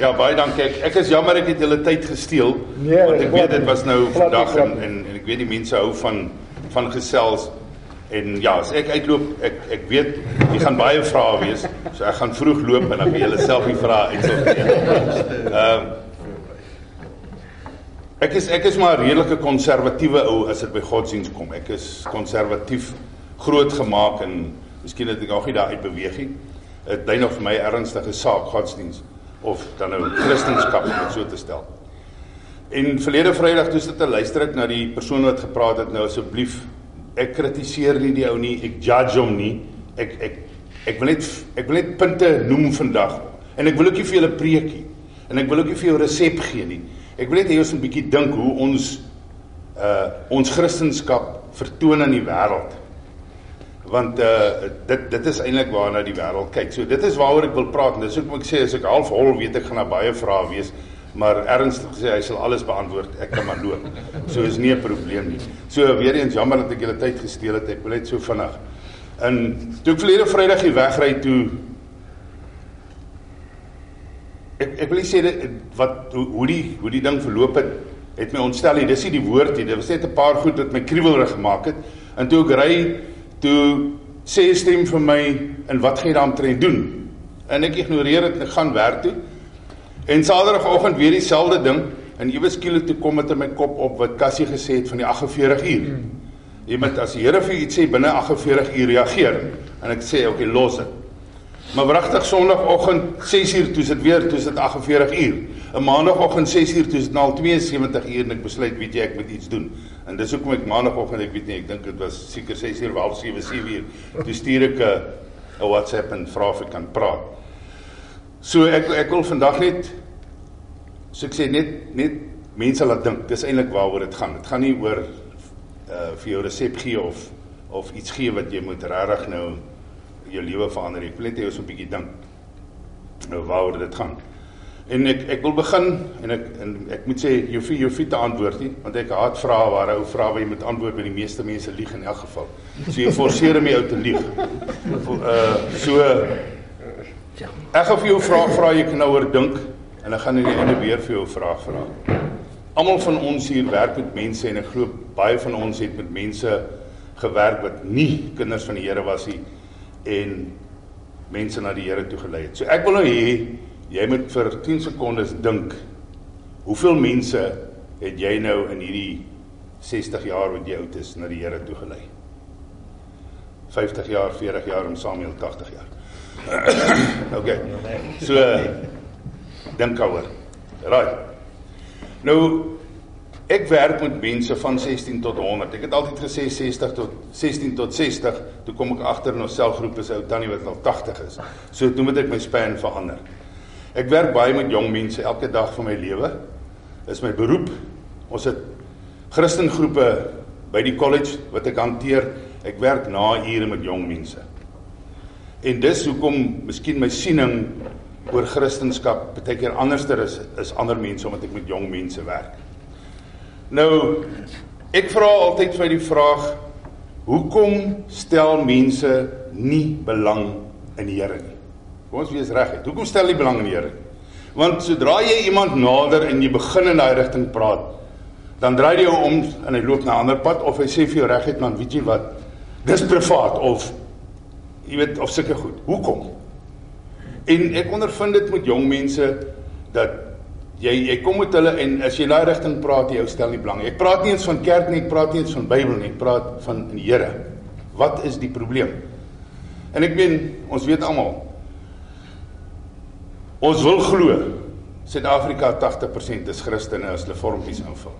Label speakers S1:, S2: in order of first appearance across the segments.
S1: Ja, baie dankie. Ek, ek is jammer ek het julle tyd gesteel.
S2: Nee,
S1: want ek weet dit was nou vandag en, en en ek weet die mense hou van van gesels. En ja, as ek uitloop, ek ek weet jy gaan baie vrae wees. So ek gaan vroeg loop en dan kan julle self die vrae uitsorteer. Ehm Ek is ek is maar 'n redelike konservatiewe ou as dit by godsdienst kom. Ek is konservatief groot gemaak en miskien het ek nog nie daar uit beweeg nie. Dit bly nog vir my ernstige saak godsdienst of dan nou kristendom om dit so te stel. En verlede Vrydag toe sit te luister ek na die persoon wat gepraat het nou asseblief ek kritiseer nie die ou nie, ek judge hom nie. Ek ek ek wil net ek wil net punte noem vandag. En ek wil ook nie vir julle preekie en ek wil ook nie vir jou resep gee nie. Ek wil net hê ons moet 'n bietjie dink hoe ons uh ons kristendom vertoon aan die wêreld. Want uh dit dit is eintlik waarna die wêreld kyk. So dit is waaroor ek wil praat en dis hoekom ek sê as ek half hol weet ek gaan daar baie vrae wees, maar ernstig gesê hy sal alles beantwoord. Ek kan maar loop. So is nie 'n probleem nie. So weer eens jammer dat ek julle tyd gesteel het. Ek wil net so vinnig. En toe ek verlede Vrydag hier wegry toe ek ek wil sê dit wat hoe, hoe die hoe die ding verloop het het my ontstel. Dis nie die woord nie. Dit was net 'n paar goed wat my kriewelrig gemaak het. En toe ek ry toe sê 'n stem vir my en wat gaan jy daarmee doen? En ek ignoreer dit en gaan werk toe. En Saterdagoggend weer dieselfde ding en ewe skielik toe kom dit in my kop op wat Cassie gesê het van die 48 uur. Jy moet as die Here vir iets sê binne 48 uur reageer. En ek sê okay, los dit. Maar wragtig Sondagoggend 6uur toe sit weer toe sit 48 uur. 'n Maandagooggend 6uur toe sit al 72 uur en ek besluit weet jy ek moet iets doen. En dis hoekom ek maandagooggend ek weet nie ek dink dit was seker 6uur of 7 7uur toe stuur ek 'n 'n WhatsApp en vra of ek kan praat. So ek ek wil vandag net so ek sê net net mense laat dink. Dis eintlik waaroor dit gaan. Dit gaan nie oor uh vir jou resep gee of of iets gee wat jy moet regtig nou jou lewe verander. Ek wil net hê ons moet 'n bietjie dink nou waaroor dit gaan. En ek ek wil begin en ek en ek moet sê jy vir jou te antwoord nie want ek haat vrae waar ou vra waar jy moet antwoord by die meeste mense lieg in elk geval. So jy forceer my ou te lieg. Uh so ek gaan vir jou vra vra jy kan nou oor dink en ek gaan in die einde weer vir jou 'n vraag vra. Almal van ons hier werk met mense en ek glo baie van ons het met mense gewerk wat nie kinders van die Here was nie en mense na die Here toe gelei het. So ek wil nou hê jy moet vir 10 sekondes dink hoeveel mense het jy nou in hierdie 60 jaar wat jy oud is na die Here toe gelei? 50 jaar, 40 jaar en Samuel 80 jaar. OK. So dink daaroor. Right. Nou ek werk met mense van 16 tot 100. Ek het altyd gesê 60 tot 16 tot 60. Toe kom ek agter in ons selgroep is ou tannie wat al 80 is. So toe moet ek my span verander. Ek werk baie met jong mense elke dag van my lewe. Dis my beroep. Ons het Christengroepe by die college wat ek hanteer. Ek werk na ure met jong mense. En dis hoekom miskien my siening oor Christendom baie keer anderster is is ander mense omdat ek met jong mense werk. Nou ek vra altyd vir die vraag hoekom stel mense nie belang in die Here nie? Kom ons wees reg. Hoekom stel jy belang in die Here? Want sodra jy iemand nader en jy begin in daai rigting praat, dan draai jy hom om en hy loop na 'n ander pad of hy sê vir jou reguit man, weet jy wat? Dis privaat of jy weet of sulke goed. Hoekom? En ek ondervind dit met jong mense dat jy jy kom met hulle en as jy daai rigting praat, jy stel nie belang. Ek praat nie eens van kerk nie, ek praat nie eens van Bybel nie, ek praat van die Here. Wat is die probleem? En ek meen, ons weet almal Ons wil glo Suid-Afrika 80% is Christene as hulle vormpies invul.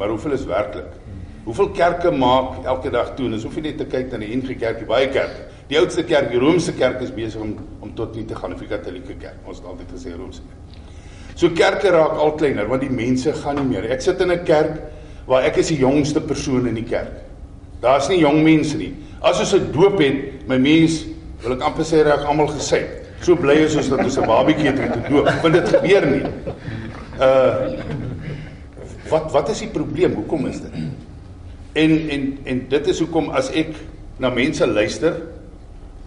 S1: Maar hoeveel is werklik? Hoeveel kerke maak elke dag toe? Dis hoef jy net te kyk na die NG Kerk, die baie kerke. Die oudste kerk, die Romeinse kerk is besig om om tot nie te gaan of die Katolieke kerk. Ons het altyd gesê Romeinse kerk. So kerke raak al kleiner want die mense gaan nie meer. Ek sit in 'n kerk waar ek is die jongste persoon in die kerk. Daar's nie jong mense nie. As ons 'n doop het, my mens, wil ek amper sê reg almal gesê. So bly is ons dat ons 'n babietjie het om te doop. Want dit gebeur nie. Uh wat wat is die probleem? Hoekom is dit? En en en dit is hoekom as ek na mense luister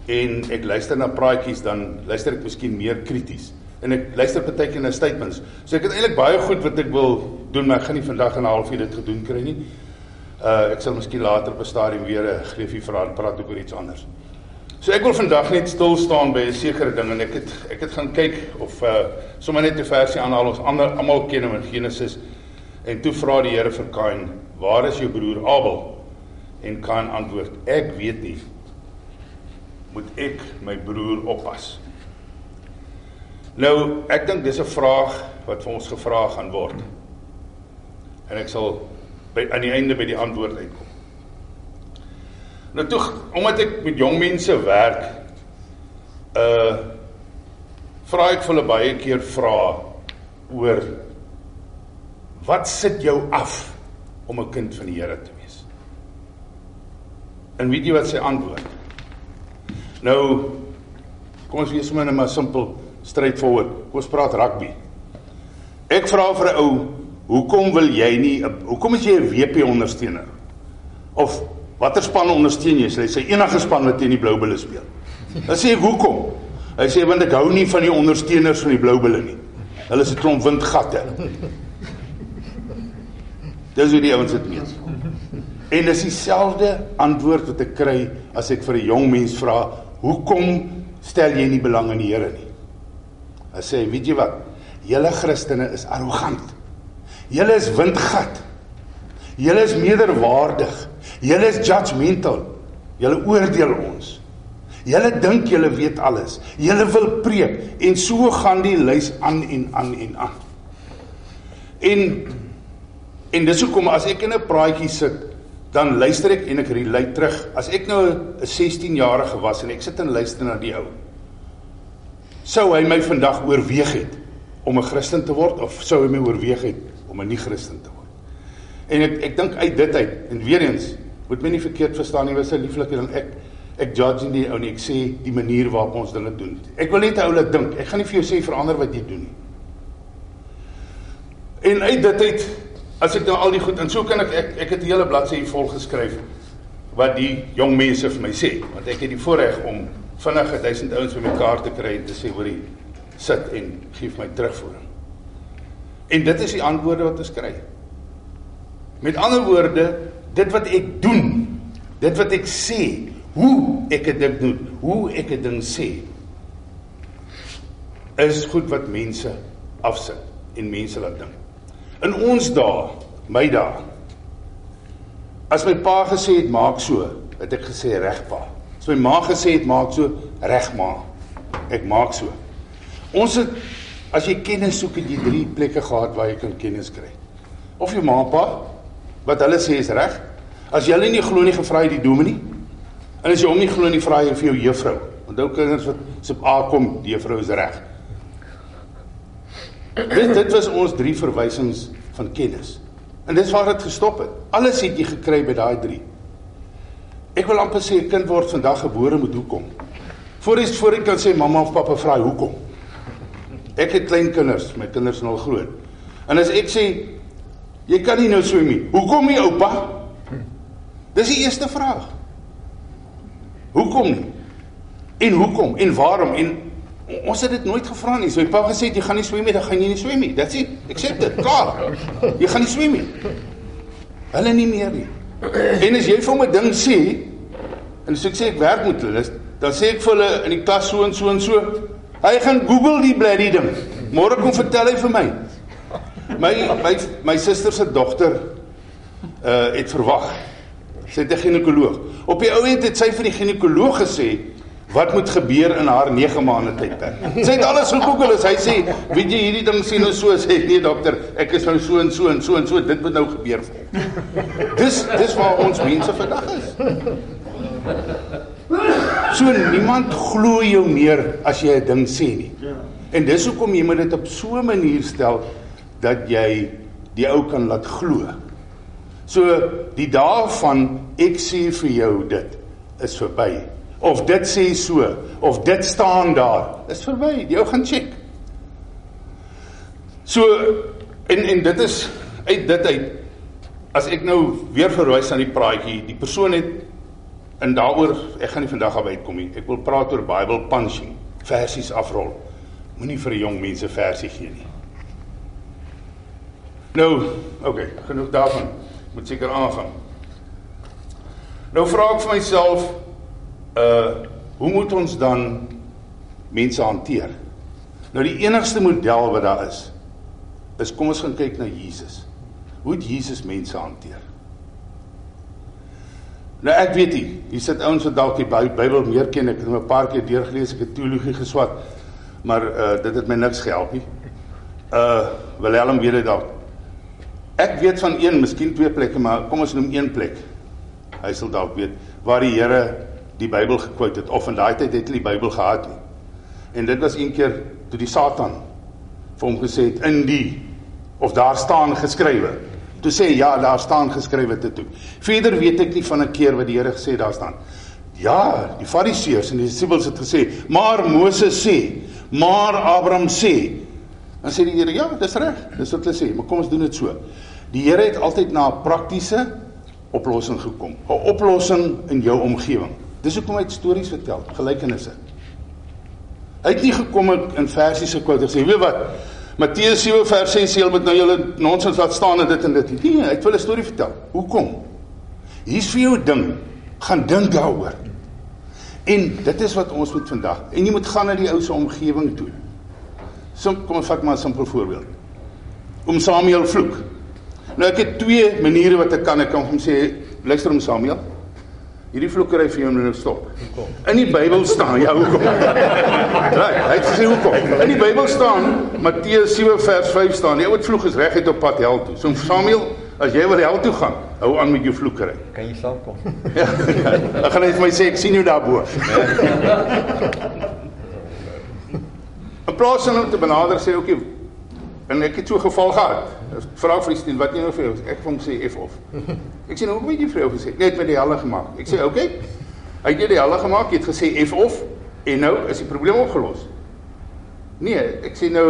S1: en ek luister na praatjies dan luister ek miskien meer krities. en ek luister partykeer na statements. So ek het eintlik baie goed wat ek wil doen, maar ek gaan nie vandag in 'n halfuur dit gedoen kry nie. Uh ek sal miskien later op 'n stadium weer 'n greefie vra en praat oor iets anders. So ek wil vandag net stil staan by 'n sekere ding en ek het ek het gaan kyk of uh sommer net 'n versie aanhaal ons ander almal ken hom in Genesis en toe vra die Here vir Kain, "Waar is jou broer Abel?" En Kain antwoord, "Ek weet nie. Moet ek my broer oppas?" Nou, ek dink dis 'n vraag wat vir ons gevra gaan word. En ek sal by aan die einde by die antwoord uitkom. Nou toe omdat ek met jong mense werk, uh vra ek vir hulle baie keer vra oor wat sit jou af om 'n kind van die Here te wees? En weet jy wat sy antwoord? Nou kom ons wees sommer net maar simpel straightforward. Kom ons praat rugby. Ek vra vir 'n ou, hoekom wil jy nie hoekom is jy 'n WP ondersteuner? Of watter span ondersteun jy? Hy sê enige span wat teen die Blou Bulle speel. Dan sê ek hoekom? Hy sê want ek hou nie van die ondersteuners van die Blou Bulle nie. Hulle is 'n klomp windgatte. Dis hoe die ouens dit meen. En dis dieselfde antwoord wat ek kry as ek vir 'n jong mens vra, "Hoekom stel jy nie belang in die Here nie?" Hy sê, "Weet jy wat? Julle Christene is arrogant. Julle is windgat. Julle is meerderwaardig. Julle is judgmental. Julle oordeel ons. Julle dink julle weet alles. Julle wil preek en so gaan die lys aan en aan en aan. En en dis hoekom as ek in 'n praatjie sit, dan luister ek en ek relate terug. As ek nou 'n 16-jarige was en ek sit en luister na die ou, sou hy my vandag oorweeg het om 'n Christen te word of sou hy my oorweeg het om 'n nie-Christen te word. En ek ek dink uit dit uit en weer eens moet my nie verkeerd verstaan nie, was 'n lieflike ding. Ek ek judge nie ou nie, ek sê die manier waarop ons dinge doen. Ek wil net ou laat dink. Ek gaan nie vir jou sê verander wat jy doen nie. En uit dit uit as ek nou al die goed en so kan ek ek ek het 'n hele bladsy hier vol geskryf wat die jong mense vir my sê, want ek het die voorreg om vinnig 1000 ouens bymekaar te kry en te sê hoorie sit en gee my terugvoering. En dit is die antwoorde wat ons kry. Met ander woorde, dit wat ek doen, dit wat ek sê, hoe ek dit doen, hoe ek 'n ding sê, is goed wat mense afsit en mense laat dink. In ons dae, my dae, as my pa gesê het maak so, het ek gesê reg pa. As my ma gesê het maak so, reg ma. Ek maak so. Ons het as jy kennis soek, het jy drie plekke gehad waar jy kan kennis kry. Of jou ma en pa wat hulle sê is reg. As jy hulle nie glo nie, gevra jy die dominee. En as jy hom nie glo nie, vra jy vir jou juffrou. Onthou kinders wat sop A kom, die juffrou is reg. Dit dit was ons drie verwysings van kennis. En dis waar dit gestop het. Alles het jy gekry by daai drie. Ek wil amper sê 'n kind word vandag gebore met hoekom. Voor jy voor jy kan sê mamma of pappa vra hoekom. Ek het klein kinders, my kinders is nou groot. En as ek sê jy kan nie nou swem nie. Hoekom nie oupa? Dis die eerste vraag. Hoekom nie? En hoekom en waarom en ons het dit nooit gevra nie. So my pa gesê jy gaan nie swem nie, dan gaan jy nie swem nie. That's it. Accept dit. Klaar. Jy gaan nie swem nie. Hulle nie meer nie. En as jy vir 'n ding sê en as ek sê ek werk met hulle, dan sê ek vir hulle in die klas so en so en so, hy gaan Google die bloody ding. Môre kom vertel hy vir my. My my my suster se dogter uh het verwag. Sy het 'n ginekoloog. Op die ou end het sy vir die ginekoloog gesê wat moet gebeur in haar 9 maande tydperk. Sy het alles gegoogel as hy sê, weet jy hierdie ding sien nou so sê nee dokter, ek is nou so en so en so en so dit moet nou gebeur vir hom. Dis dis waar ons mense vandag is. So niemand glo jou meer as jy 'n ding sê nie. En dis hoekom jy moet dit op so 'n manier stel dat jy die ou kan laat glo. So die dae van ek sê vir jou dit is verby of dit sê so of dit staan daar is verby jy gaan check so en en dit is uit dit uit as ek nou weer verwys aan die praatjie die persoon het en daaroor ek gaan nie vandag af uitkom nie ek wil praat oor Bible punching versies afrol Moenie vir 'n jong mense versie gee nie. Nou, okay, genoeg daarvan. Moet seker aangaan. Nou vra ek vir myself uh hoe moet ons dan mense hanteer? Nou die enigste model wat daar is is kom ons gaan kyk na Jesus. Hoe het Jesus mense hanteer? Nou ek weet nie, hier sit ouens wat dalk die Bybel meer ken. Ek het hom 'n paar keer deurgelees, ek het teologie geswat, maar uh dit het my niks gehelp nie. Uh Willem weet dit dalk. Ek weet van een, miskien twee plekke, maar kom ons noem een plek. Hy sal dalk weet waar die Here die Bybel gekwout het of in daai tyd het hulle die Bybel gehad nie. En dit was een keer toe die Satan vir hom gesê het in die of daar staan geskrywe. Toe sê ja, daar staan geskrywe te toe. Verder weet ek nie van 'n keer wat die Here gesê daar staan. Ja, die Fariseërs en die disippels het gesê, maar Moses sê, maar Abraham sê. Dan sê die Here, ja, dis reg. Dis wat hulle sê, maar kom ons doen dit so. Die Here het altyd na 'n praktiese oplossing gekom. 'n Oplossing in jou omgewing. Dis hoekom hy stories vertel, gelykenisse. Hy het nie gekom in versies gekwout en gesê, "Weet wat? Matteus 7 vers 6 sê jy moet nou julle nonsens laat staan en dit en dit." Nee, hy het hulle 'n storie vertel. Hoekom? Hier's vir jou ding. Gaan dink daaroor. En dit is wat ons moet vandag. En jy moet gaan na die ou se omgewing toe. So kom ons vat maar 'n simpel voorbeeld. Om Samuel vloek. Nou ek het twee maniere wat ek kan ek kan hom sê luister om Samuel. Hierdie vloekery vir jou nou stop. In die Bybel staan, ja, hoekom? Right, hy het gesê hoekom? In die Bybel staan Matteus 7 vers 5 staan, die ou wat vloek is reguit op pad hel toe. So Samuel, as jy wil hel toe gaan, hou aan met jou vloekery.
S2: Kan jy self kom?
S1: Ja. Ek gaan net vir my sê ek sien jou daarbo. In plaas van om te benader sê okay, en ek het so 'n geval gehad. Vra vir die student wat jy nou vir jou ek het hom sê F of. Ek sê nou hoe het jy vir jou gesê? Net met die helle gemaak. Ek sê okay. Hy het die helle gemaak, jy het gesê F of en nou is die probleem opgelos. Nee, ek sê nou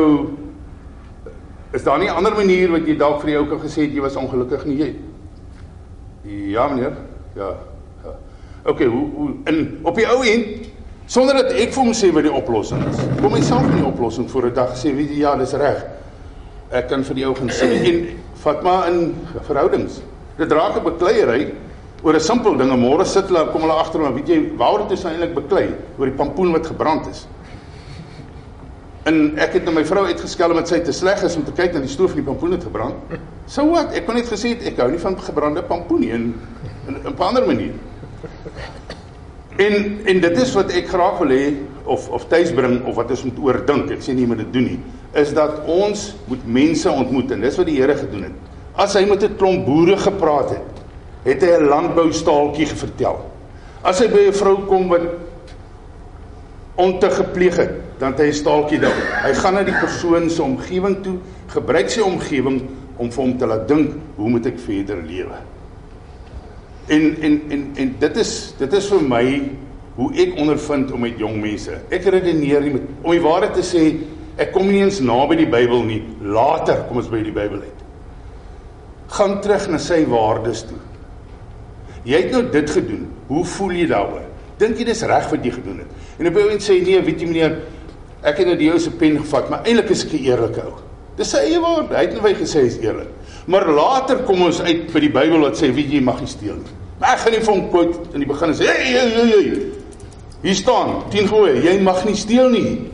S1: is daar nie 'n ander manier wat jy dalk vir die ou kan gesê het jy was ongelukkig nie jy? Ja meneer. Ja. ja. Okay, hoe hoe in op die ou end sonder dat ek vir hom sê wat die oplossing is. Kom myself in die oplossing voor 'n dag sê weet jy ja, dis reg ek kan vir jou gaan sê en vat maar in verhoudings. Dit raak 'n bekleierery oor 'n simpel ding. Môre sit hulle kom hulle agter maar weet jy waaroor dit is eintlik beklei oor die pampoen wat gebrand is. En ek het na my vrou uitgeskel omdat sy te sleg is om te kyk na die stoof en die pampoen het gebrand. So wat? Ek kon net gesê het ek hou nie van gebrande pampoen nie in 'n ander manier. En en dit is wat ek graag wil hê of of tuis bring of wat ons moet oordink. Ek sê nie jy moet dit doen nie is dat ons moet mense ontmoet en dis wat die Here gedoen het. As hy met 'n klomp boere gepraat het, het hy 'n landboustaaltjie vertel. As hy by 'n vrou kom wat ontug gepleeg het, dan het hy 'n staaltjie daar. Hy gaan na die persoon se omgewing toe, gebruik sy omgewing om vir hom te laat dink, hoe moet ek verder lewe? En en en en dit is dit is vir my hoe ek ondervind om met jong mense. Ek redeneer nie met om die waarheid te sê Ek kom nie eens naby die Bybel nie. Later kom ons by die Bybel uit. Gaan terug na sy waardes toe. Jy het nou dit gedoen. Hoe voel jy daaroor? Dink jy dis reg wat jy gedoen het? En op 'n oomblik sê nee, weet jy meneer, ek het nou die ou se pen gevat, maar eintlik is ek 'n eerlike ou. Dis sy eie woord. Hy het net nou gesê hy's eerlik. Maar later kom ons uit by die Bybel wat sê weet jy mag nie steel nie. Maar ek gaan nie vir hom quote in die begin sê, "Hey, hey, hey, hey. Hier staan 10 goeie, jy mag nie steel nie."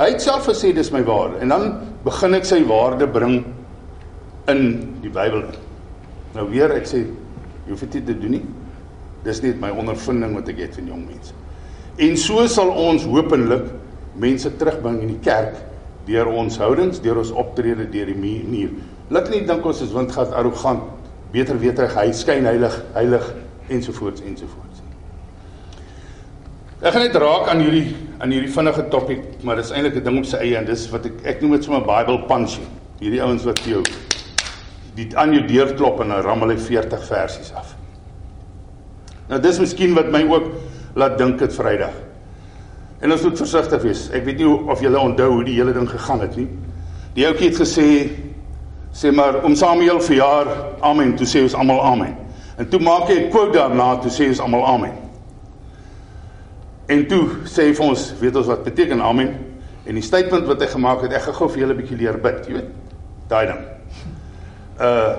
S1: Hy het self gesê dis my waarde en dan begin ek sy waarde bring in die Bybel. Nou weer ek sê jy hoef dit te doen nie. Dis net my ondervinding wat ek het van jong mense. En so sal ons hopelik mense terugbring in die kerk deur ons houdings, deur ons optrede, deur die manier. Lik nie dink ons is windgat arrogant, beter weet hy hy skyn heilig, heilig ensovoorts ensovoorts. Ek gaan net raak aan hierdie aan hierdie vinnige topik, maar dis eintlik 'n ding op sy eie en dis wat ek ek noem dit sommer Bible punching. Hierdie ouens wat jou die aan jou deur klop en dan rammel hy 40 versies af. Nou dis miskien wat my ook laat dink dit Vrydag. En ons moet versigtig wees. Ek weet nie of julle onthou hoe die hele ding gegaan het nie. Die ouetjie het gesê sê maar om Samuel verjaar, amen, toe sê ons almal amen. En toe maak hy 'n quote daarna, toe sê ons almal amen. En toe sê hy vir ons, weet ons wat beteken amen? En die statement wat hy gemaak het, ek gaan gou vir julle 'n bietjie leer bid, jy weet. Daai ding. Uh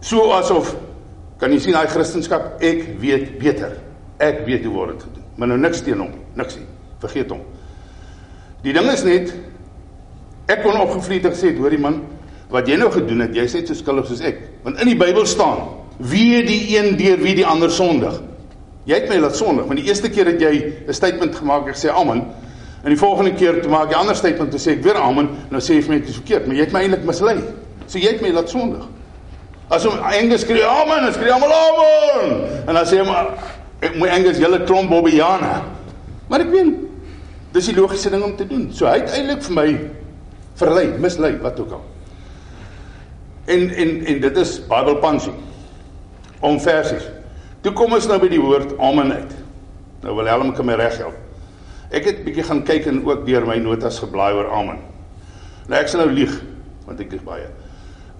S1: so asof kan jy sien daai Christendom, ek weet beter. Ek weet hoe word dit gedoen. Maar nou niks teen hom, niks nie. Vergeet hom. Die ding is net ek kon opgevlieg gesê, hoorie man, wat jy nou gedoen het, jy's net so skuldig soos ek. Want in die Bybel staan, wie die een deur wie die ander sondig. Jy het my laat sondig, want die eerste keer het jy 'n statement gemaak en gesê amen. En die volgende keer toe maak jy 'n ander statement en sê ek weer amen, nou sê jy vir my dit is verkeerd, maar jy het my eintlik mislei. So jy het my laat sondig. As hom Engels skree amen, dan skree almal amen. En dan sê hy maar ek moet Engels julle klomp bobbiane. Maar ek weet dis die logiese ding om te doen. So hy het eintlik vir my verlei, mislei, wat ook al. En en en dit is punching. Om versies. Toe kom ons nou by die woord amen uit. Nou wil Helm kan my reghelp. Ek het bietjie gaan kyk en ook deur my notas geblaai oor amen. Nou ek sal nou lieg want ek is baie.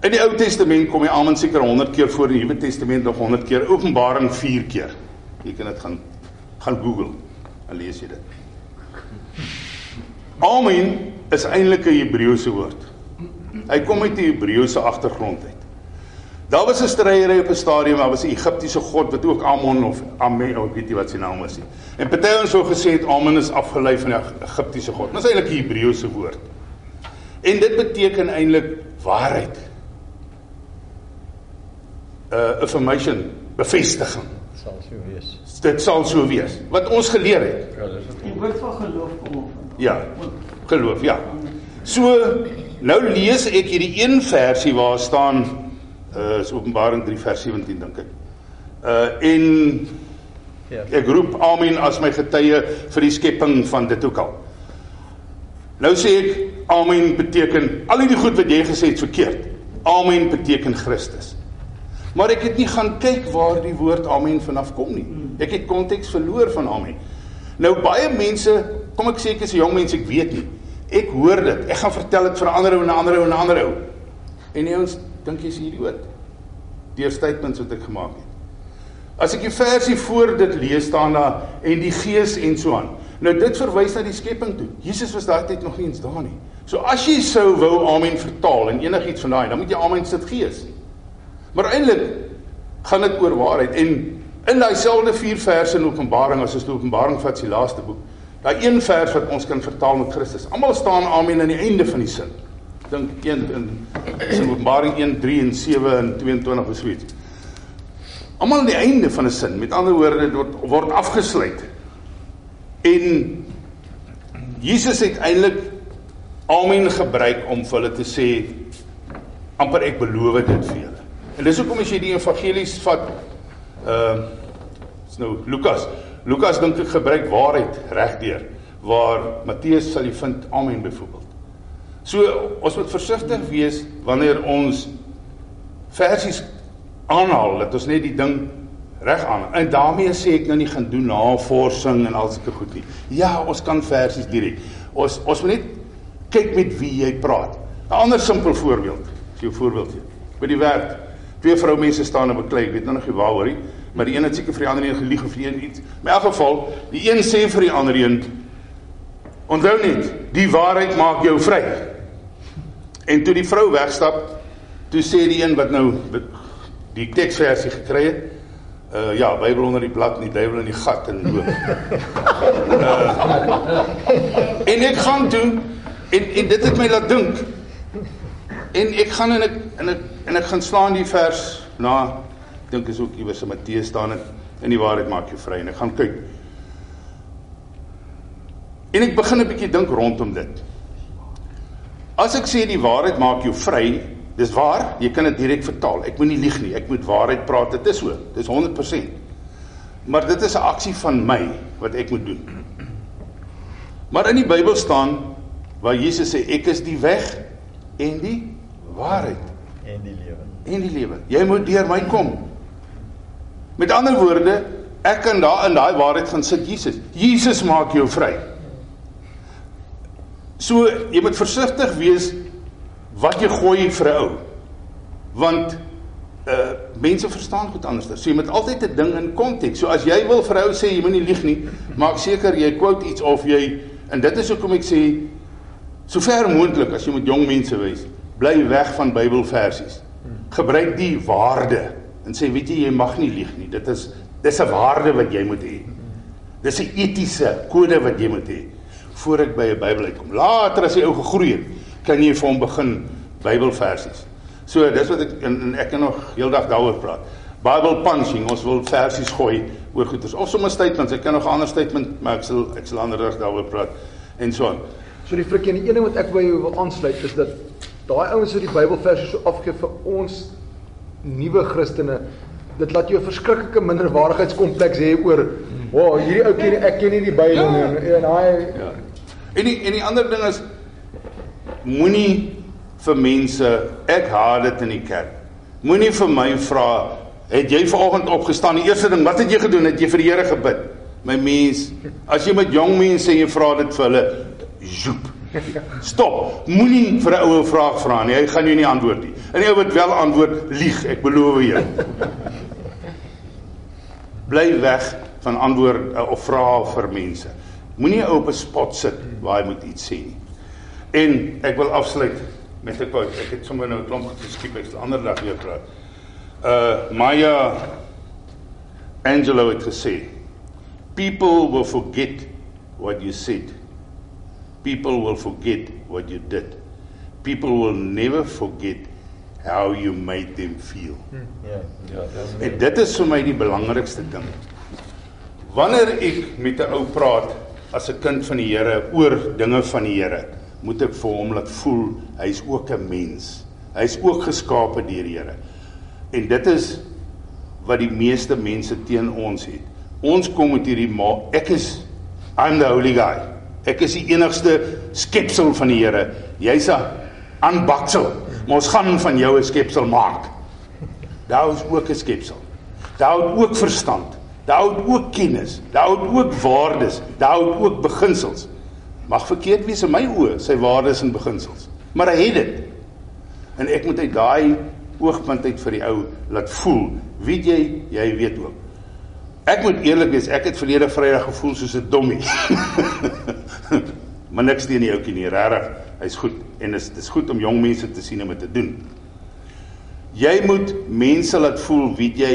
S1: In die Ou Testament kom die amen seker 100 keer voor, in die Nuwe Testament nog 100 keer, Openbaring 4 keer. Jy kan dit gaan gaan Google en lees jy dit. Amen is eintlik 'n Hebreëse woord. Hy kom uit die Hebreëse agtergrond uit. Daar was 'n stryery op 'n stadium, daar was 'n Egiptiese god wat ook Amon of Amen, of weet jy wat sy naam was nie. En party ons sou gesê het Amen is afgelei van die Egiptiese god. Dit is eintlik 'n Hebreëse woord. En dit beteken eintlik waarheid. Uh affirmation, bevestiging.
S2: Sal so wees.
S1: Dit sal so wees. Wat ons geleer het.
S2: Ja, dis dit.
S3: Die woord van geloof kom op.
S1: Ja. Geloof, ja. So nou lees ek hierdie een versie waar staan uh is Openbaring 3 vers 17 dink ek. Uh en
S2: Ja.
S1: ek roep Amen as my getuie vir die skepping van dit ook al. Nou sê ek Amen beteken al die goed wat jy gesê het verkeerd. Amen beteken Christus. Maar ek het nie gaan kyk waar die woord Amen vanaf kom nie. Ek het konteks verloor van Amen. Nou baie mense, kom ek sê ek is 'n jong mens, ek weet nie. Ek hoor dit. Ek gaan vertel dit vir ander ou en ander ou en ander ou. En die ouens dink jy's 'n idioot. Deur statements wat ek gemaak het. As ek die versie voor dit lees staan daar en die gees en so aan. Nou dit verwys na die skepping toe. Jesus was daai tyd nog nie eens daar nie. So as jy sou wou amen vertaal en enigiets van daai, dan moet jy amen sit gees. Maar eintlik gaan dit oor waarheid en in daai selfde vier verse in Openbaring as ons die Openbaring vat, die laaste boek. Daai een vers wat ons kan vertaal met Christus. Almal staan amen aan die einde van die sin. Dink een in in Openbaring 1 3 en 7 en 22 of so iets. Almal aan die einde van 'n sin. Met ander woorde, dit word word afgesluit. En Jesus het eintlik amen gebruik om vir hulle te sê amper ek beloof dit vir julle. En dis hoekom as jy die evangelies vat ehm uh, is nou Lukas. Lukas dink ek gebruik waarheid regdeur waar Matteus sal jy vind amen byvoorbeeld. So ons moet versigtig wees wanneer ons versies aanhaal dat ons net die ding reg aan. En daarmee sê ek nou nie gaan doen navorsing en al sulke goed nie. Ja, ons kan versies direk. Ons ons moet net kyk met wie jy praat. 'n Ander simpel voorbeeld. As jou voorbeeldjie. By die werk. Twee vroumense staan en beklei. Ek weet nou nog nie waaroor nie, maar die een het seker vir die ander een gelieg of een iets. In elk geval, die een sê vir die ander een Onthou net, die waarheid maak jou vry. En toe die vrou wegstap, toe sê die een wat nou die teksversie gekry het, uh ja, Bybel onder die blad en die duiwel in die gat en loop. uh, en ek gaan toe en en dit het my laat dink. En ek gaan en ek en ek en ek gaan slaan die vers na dink is ook iewers in Matteus staan dit in die waarheid maak jou vry en ek gaan kyk. En ek begin 'n bietjie dink rondom dit. As ek sê die waarheid maak jou vry, dis waar, jy kan dit direk vertaal. Ek moenie lieg nie, ek moet waarheid praat. Dit is so. Dis 100%. Maar dit is 'n aksie van my wat ek moet doen. Maar in die Bybel staan waar Jesus sê ek is die weg en die waarheid
S2: en die lewe.
S1: en die lewe. Jy moet deur my kom. Met ander woorde, ek kan daar in daai waarheid gaan sit Jesus. Jesus maak jou vry. So jy moet versigtig wees wat jy gooi vir 'n ou. Want uh mense verstaan goed anders. So jy moet altyd 'n ding in konteks. So as jy wil vir ou sê jy moenie lieg nie, maak seker jy quote iets of jy en dit is hoekom ek sê so ver moontlik as jy met jong mense wees, bly weg van Bybelversies. Gebruik die waarde en sê weet jy jy mag nie lieg nie. Dit is dis 'n waarde wat jy moet hê. Dis 'n etiese kode wat jy moet hê voor ek by 'n Bybel uitkom. Later as jy ou gegroei het, kan jy vir hom begin Bybelversies. So dis wat ek en, en ek kan nog heeldag daaroor praat. Bible punching, ons wil versies gooi oor goeters of sommer statements. Ek kan nog 'n ander statement, maar ek sal ek sal ander dag daaroor praat en so aan.
S3: So die frikkie en die een ding wat ek by jou wil aansluit is dat daai ouens wat die Bybelverse so afgee vir ons nuwe Christene, dit laat jou 'n verskriklike minderwaardigheidskompleks hê oor, "Wow, hierdie ou ken ek ken nie die Bybel nie." En, en hy
S1: Ja. En die en die ander ding is moenie vir mense ek haat dit in die kerk. Moenie vir my vra, het jy vanoggend opgestaan? Die eerste ding, wat het jy gedoen? Het jy vir die Here gebid? My mens, as jy met jong mense en jy vra dit vir hulle, joep. Stop. Moenie vir 'n oue vraag vra nie. Hy gaan jou nie antwoord nie. En die ou wat wel antwoord, lieg, ek beloof jou. Bly weg van antwoord uh, of vrae vir mense. Moenie ou op 'n spot sit waar hy moet iets sê nie. En ek wil afsluit met 'n quote. Ek het sommer nou 'n klomp geskiep, ek sal ander dag weer praat. Uh Maya Angelou het gesê, "People will forget what you said. People will forget what you did. People will never forget how you made them feel."
S2: Ja, ja, dis
S1: En dit is vir my die belangrikste ding. Wanneer ek met 'n ou praat as 'n kind van die Here oor dinge van die Here, moet ek vir hom laat voel hy's ook 'n mens. Hy's ook geskape deur die Here. En dit is wat die meeste mense teen ons het. Ons kom met hierdie ma ek is I'm the holy guy. Ek is die enigste skepsel van die Here. Jy's 'n aanbaksel. Maar ons gaan van jou 'n skepsel maak. Daar is ook 'n skepsel. Daar het ook verstand. Daar het ook kennis. Daar het ook waardes. Daar het ook beginsels. Mag verkeerd wees in my oë, sy waardes en beginsels. Maar hy het dit. En ek moet uit daai oogpunt uit vir die ou laat voel. Weet jy, jy weet ook. Ek moet eerlik wees, ek het verlede Vrydag gevoel soos 'n dommie. maar niks teen die ouetjie nie, regtig. Hy's goed en dit is dis goed om jong mense te sien om dit te doen. Jy moet mense laat voel, weet jy,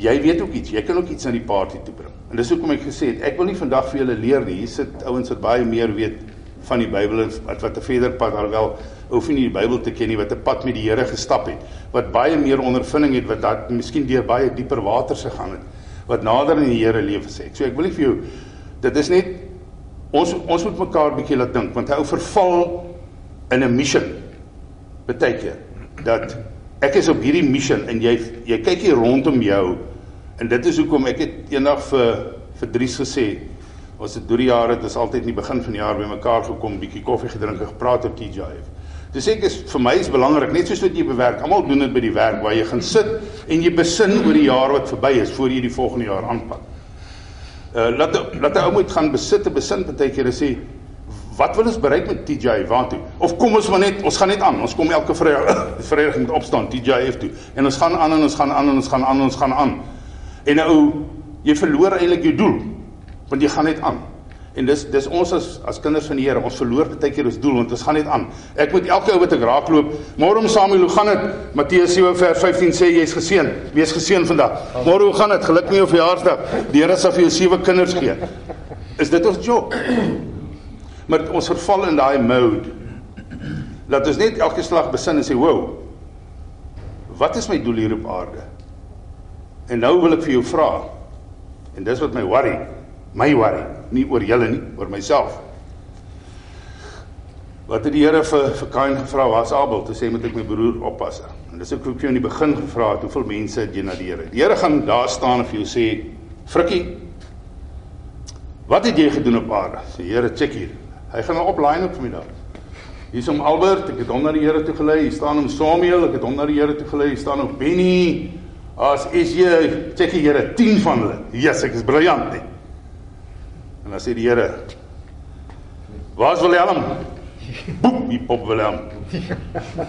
S1: jy weet ook iets. Jy kan ook iets aan die party toe bring. En dis hoekom ek gesê het, ek wil nie vandag vir julle leer nie. Hier sit ouens wat baie meer weet van die Bybel en wat wat 'n verder pad alhoewel hoef nie die Bybel te ken nie, wat 'n pad met die Here gestap het, wat baie meer ondervinding het, wat dat miskien deur baie dieper waters gegaan het, wat nader in die Here lewe sê. So ek wil nie vir jou dit is net ons ons moet mekaar bietjie laat dink want hy ou verval in 'n mission baie keer dat ek is op hierdie mission en jy jy kyk hier rondom jou en dit is hoekom ek het eendag vir vir Dries gesê ons het deur die jare dit is altyd in die begin van die jaar bymekaar gekom bietjie koffie gedrink en gepraat op TJF. Dis ek is vir my is belangrik net soos wat jy bewerk. Almal doen dit by die werk waar jy gaan sit en jy besin oor die jaar wat verby is voor jy die volgende jaar aanpak. Uh laat laat 'n ou moet gaan besit en besin partykeer en sê wat wil ons bereik met TJ waartoe? Of kom ons maar net ons gaan net aan. Ons kom elke Vrydag Vrydag moet opstaan TJF toe en ons gaan aan en ons gaan aan en ons gaan aan en ons gaan aan. En nou jy verloor eintlik jou doel want jy gaan net aan. En dis dis ons as as kinders van die Here, ons verloor baie keer ons doel want ons gaan net aan. Ek moet elke ou wat ek raakloop, môre om Samuel, hoe gaan dit? Matteus 7 vers 15 sê jy's geseën. Wees geseën vandag. Môre hoe gaan dit? Geluk met jou verjaarsdag. Die Here sal vir jou sewe kinders gee. Is dit ons job? Maar ons verval in daai mode. Laat ons net elke slag besin en sê, "Wow. Wat is my doel hier op aarde?" En nou wil ek vir jou vra. En dis wat my worry. My worry, nie oor julle nie, oor myself. Wat het die Here vir vir Kain gevra was Abel te sê moet ek my broer oppas. En dis ook hoe ek jou in die begin gevra het, hoeveel mense het jy na die Here? Die Here gaan daar staan en vir jou sê, "Frikkie, wat het jy gedoen op aarde?" Sê Here, check hier. Hy gaan 'n opline op vir my daar. Hier is om Albert, ek het hom na die Here toe gelei. Hier staan hom Samuel, ek het hom na die Here toe gelei. Hier staan hom Benny. As is jy, check die Here 10 van hulle. Yes, ek is briljant. En sê die Here: "Waar's Willem?" Boep, die pop Willem.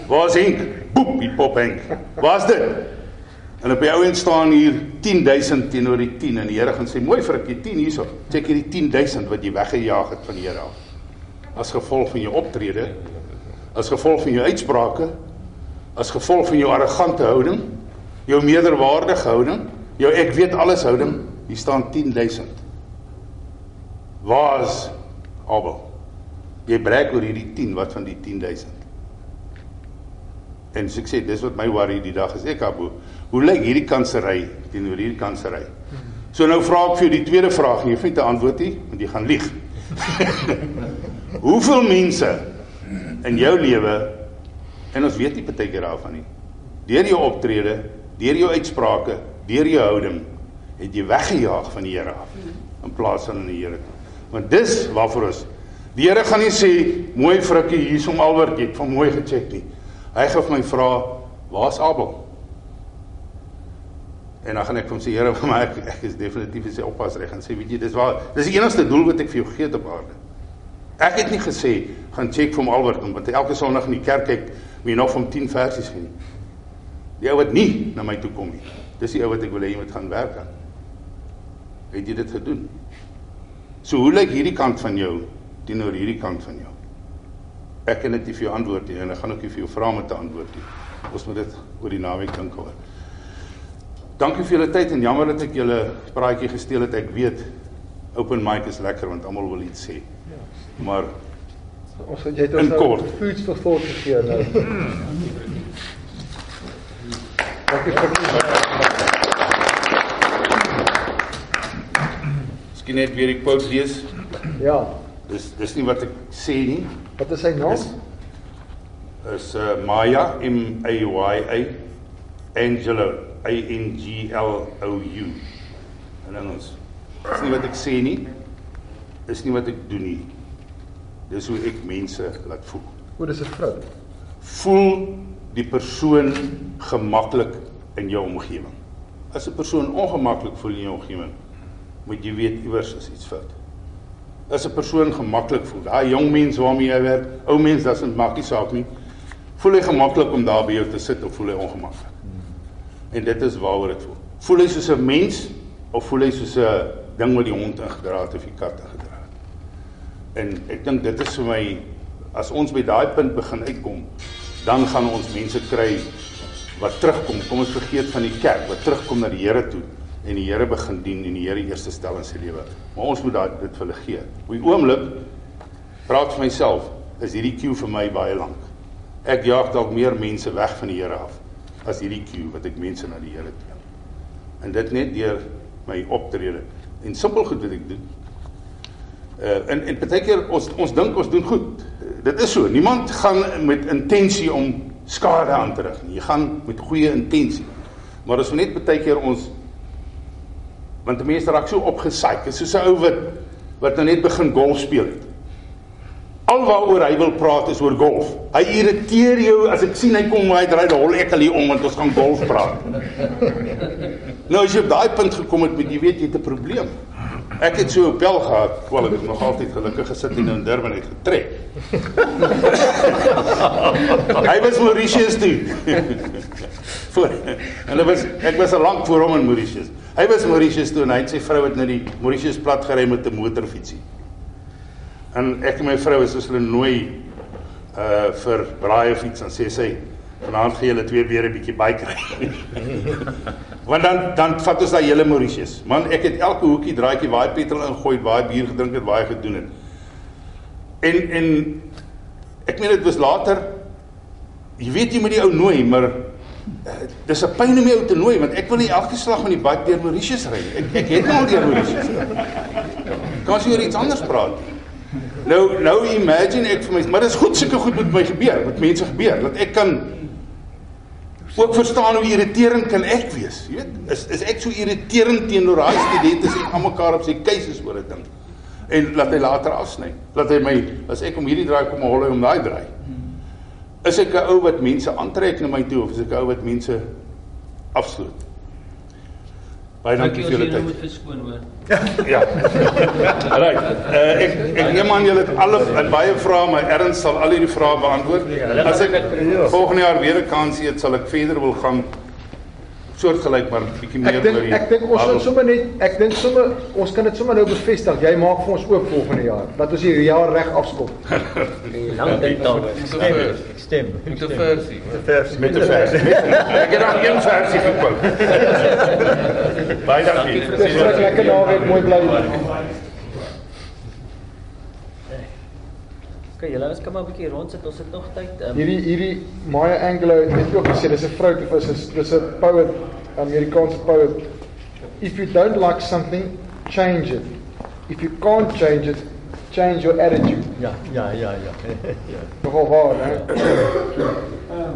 S1: Waar's Henk? Boep, die pop Henk. Waar's dit? En op die ou end staan hier 10000 teenoor die 10 en die Here gaan sê mooi vir ek 10 hierso. Check hierdie 10000 wat jy weggejaag het van die Here af. As gevolg van jou optrede, as gevolg van jou uitsprake, as gevolg van jou arrogante houding, jou meerderwaardige houding, jou ek weet alles houding, hier staan 10000. Waar's Abel? Jy breek oor hierdie 10, wat van die 10000? En so ek sê, dis wat my worry die dag is. Ek abo, hoe lyk hierdie kansery teenoor hierdie kansery? So nou vra ek vir jou die tweede vraag, jy vind 'n antwoord hier, want jy gaan lieg. Hoeveel mense in jou lewe en ons weet nie partykeer daarvan nie. Deur jou optrede, deur jou uitsprake, deur jou houding het jy weggejaag van die Here af in plaas van in die Here toe. Want dis waarvoor ons Die Here gaan nie sê mooi frikkie hier om Albert jy het van mooi gecheck nie. Hy gaan vir my vra, "Waar's Abel?" En dan gaan ek hom sê, "Here, maar ek ek is definitief sy oppas reg." En sê, "Weet jy, dis waar dis die enigste doel wat ek vir jou het op aarde." Ek het nie gesê gaan check vir hom Albert want elke Sondag in die kerk kyk wie nog van 10 versies nie. Die ou wat nie na my toe kom nie. Dis die ou wat ek wil hê jy moet gaan werk aan. Het jy dit gedoen? So hoe lyk hierdie kant van jou teenoor hierdie kant van jou? Ek kan dit nie vir jou antwoord nie en ek gaan ook nie vir jou vra om te antwoord nie. Ons moet dit oor die naweek dink oor. Dankie vir julle tyd en jammer dat ek julle praatjie gesteel het. Ek weet open mic is lekker want almal wil iets sê. Maar
S3: Ons het jy het ons nou foods for thought gegee nou. Dankie vir
S1: miskien net weer die quote lees.
S3: Ja.
S1: Dis dis nie wat ek sê nie.
S3: Wat is sy naam?
S1: Dis is uh, Maya M A Y A Angelo A N G L O U. En dan ons dis nie wat ek sê nie. Dis nie wat ek doen nie. Dis hoe ek mense laat voel.
S3: O, dis 'n vrou.
S1: Voel die persoon gemaklik in jou omgewing. As 'n persoon ongemaklik voel in jou omgewing, moet jy weet iewers is iets fout. As 'n persoon gemaklik voel, daai jong mens waarmee jy werk, ou mens, dit maak nie saak nie. Voel hy gemaklik om daar by jou te sit of voel hy ongemaklik? En dit is waaroor dit voel. Voel hy soos 'n mens of voel hy soos 'n ding wat die hond ingedra het of die kat het? En ek dink dit is vir my as ons by daai punt begin uitkom, dan gaan ons mense kry wat terugkom. Kom ons vergeet van die kerk, wat terugkom na die Here toe en die Here begin dien en die Here eerste stel in sy lewe. Maar ons moet daai dit vir hulle gee. Op die oomblik praat vir myself, is hierdie queue vir my baie lank. Ek jaag dalk meer mense weg van die Here af as hierdie queue wat ek mense na die Here toe. En dit net deur my optrede en simpel goed wat ek doen. Uh en en baie keer ons ons dink ons doen goed. Dit is so. Niemand gaan met intensie om skade aan te rig nie. Jy gaan met goeie intensie. Maar ons net baie keer ons want die mense raak so opgesaai. Dit is soos 'n ou wat wat nou net begin golf speel het. Alwaaroor hy wil praat is oor golf. Hy irriteer jou as ek sien hy kom hy draai die hol ek al hier om want ons gaan golf praat. Nou as jy op daai punt gekom het met jy weet jy het 'n probleem. Ek het so 'n pel gehad, wel ek het nog altyd gelukkig gesit en in Durban het getrek. Hy was Mauritius toe. voor en dit was ek was al lank voor hom in Mauritius. Hy was Mauritius toe en hy het sy vrou het na die Mauritius plat gery met 'n motorfietsie. En ek en my vrou is as hulle nooi uh vir braai of iets dan sê sy vanaand gaan julle twee weer 'n bietjie bike ry. Want dan dan vat ons daai hele Mauritius. Man, ek het elke hoekie draaitjie waar petrol ingooi, waar bier gedrink het, waar gedoen het. En en ek meen dit was later jy weet jy moet die ou nooi, maar dis 'n pyn om die ou te nooi want ek wil nie elke slag met die bike deur Mauritius ry nie. Ek ek het nou al deur Mauritius. Kan jy oor iets anders praat? Nou nou imagine ek vir my, maar dis goed sulke goed met my gebeur, met mense gebeur, dat ek kan ook verstaan hoe irriterend kan ek wees. Jy weet, is is ek so irriterend teenoor daai studente as ek aan mekaar op sy keuses oor 'n ding. En laat hy later afsny. Laat hy my as ek om hierdie draai kom hol hy om daai draai. Is ek 'n ou wat mense aantrek na my toe of is ek 'n ou wat mense afstoot? Baie dankie vir julle tyd.
S4: moet verskoon hoor.
S1: Ja. Right. Uh, ek ek neem aan julle het alle het baie vrae, maar Ernst sal al hierdie vrae beantwoord. As ek volgende jaar weer 'n kans het, sal ek verder wil gaan soortgelyk maar bietjie meer
S3: Ek dink
S1: oor die
S3: ek dink ons moet sommer net ek dink sommer ons kan dit sommer nou bevestig. Jy maak vir ons oop volgende jaar dat ons hierdie jaar reg afskop.
S5: Lang dink daaroor.
S2: Stem.
S5: Ek stem.
S2: Met 'n versie.
S1: met 'n versie. Ek het nog een versie gekoop. Baie dankie.
S3: Dis reg lekker naweek, mooi bly.
S5: Okay, julle ons maar 'n bietjie rondsit. Ons het nog tyd. Um,
S3: Hierdie hierdie Maya Angelou het ook gesê dis 'n vrou vis is dis 'n poet, Amerikaanse poet. If you don't like something, change it. If you can't change it, change your attitude.
S5: ja, ja, ja, ja.
S3: Nogal waar, hè?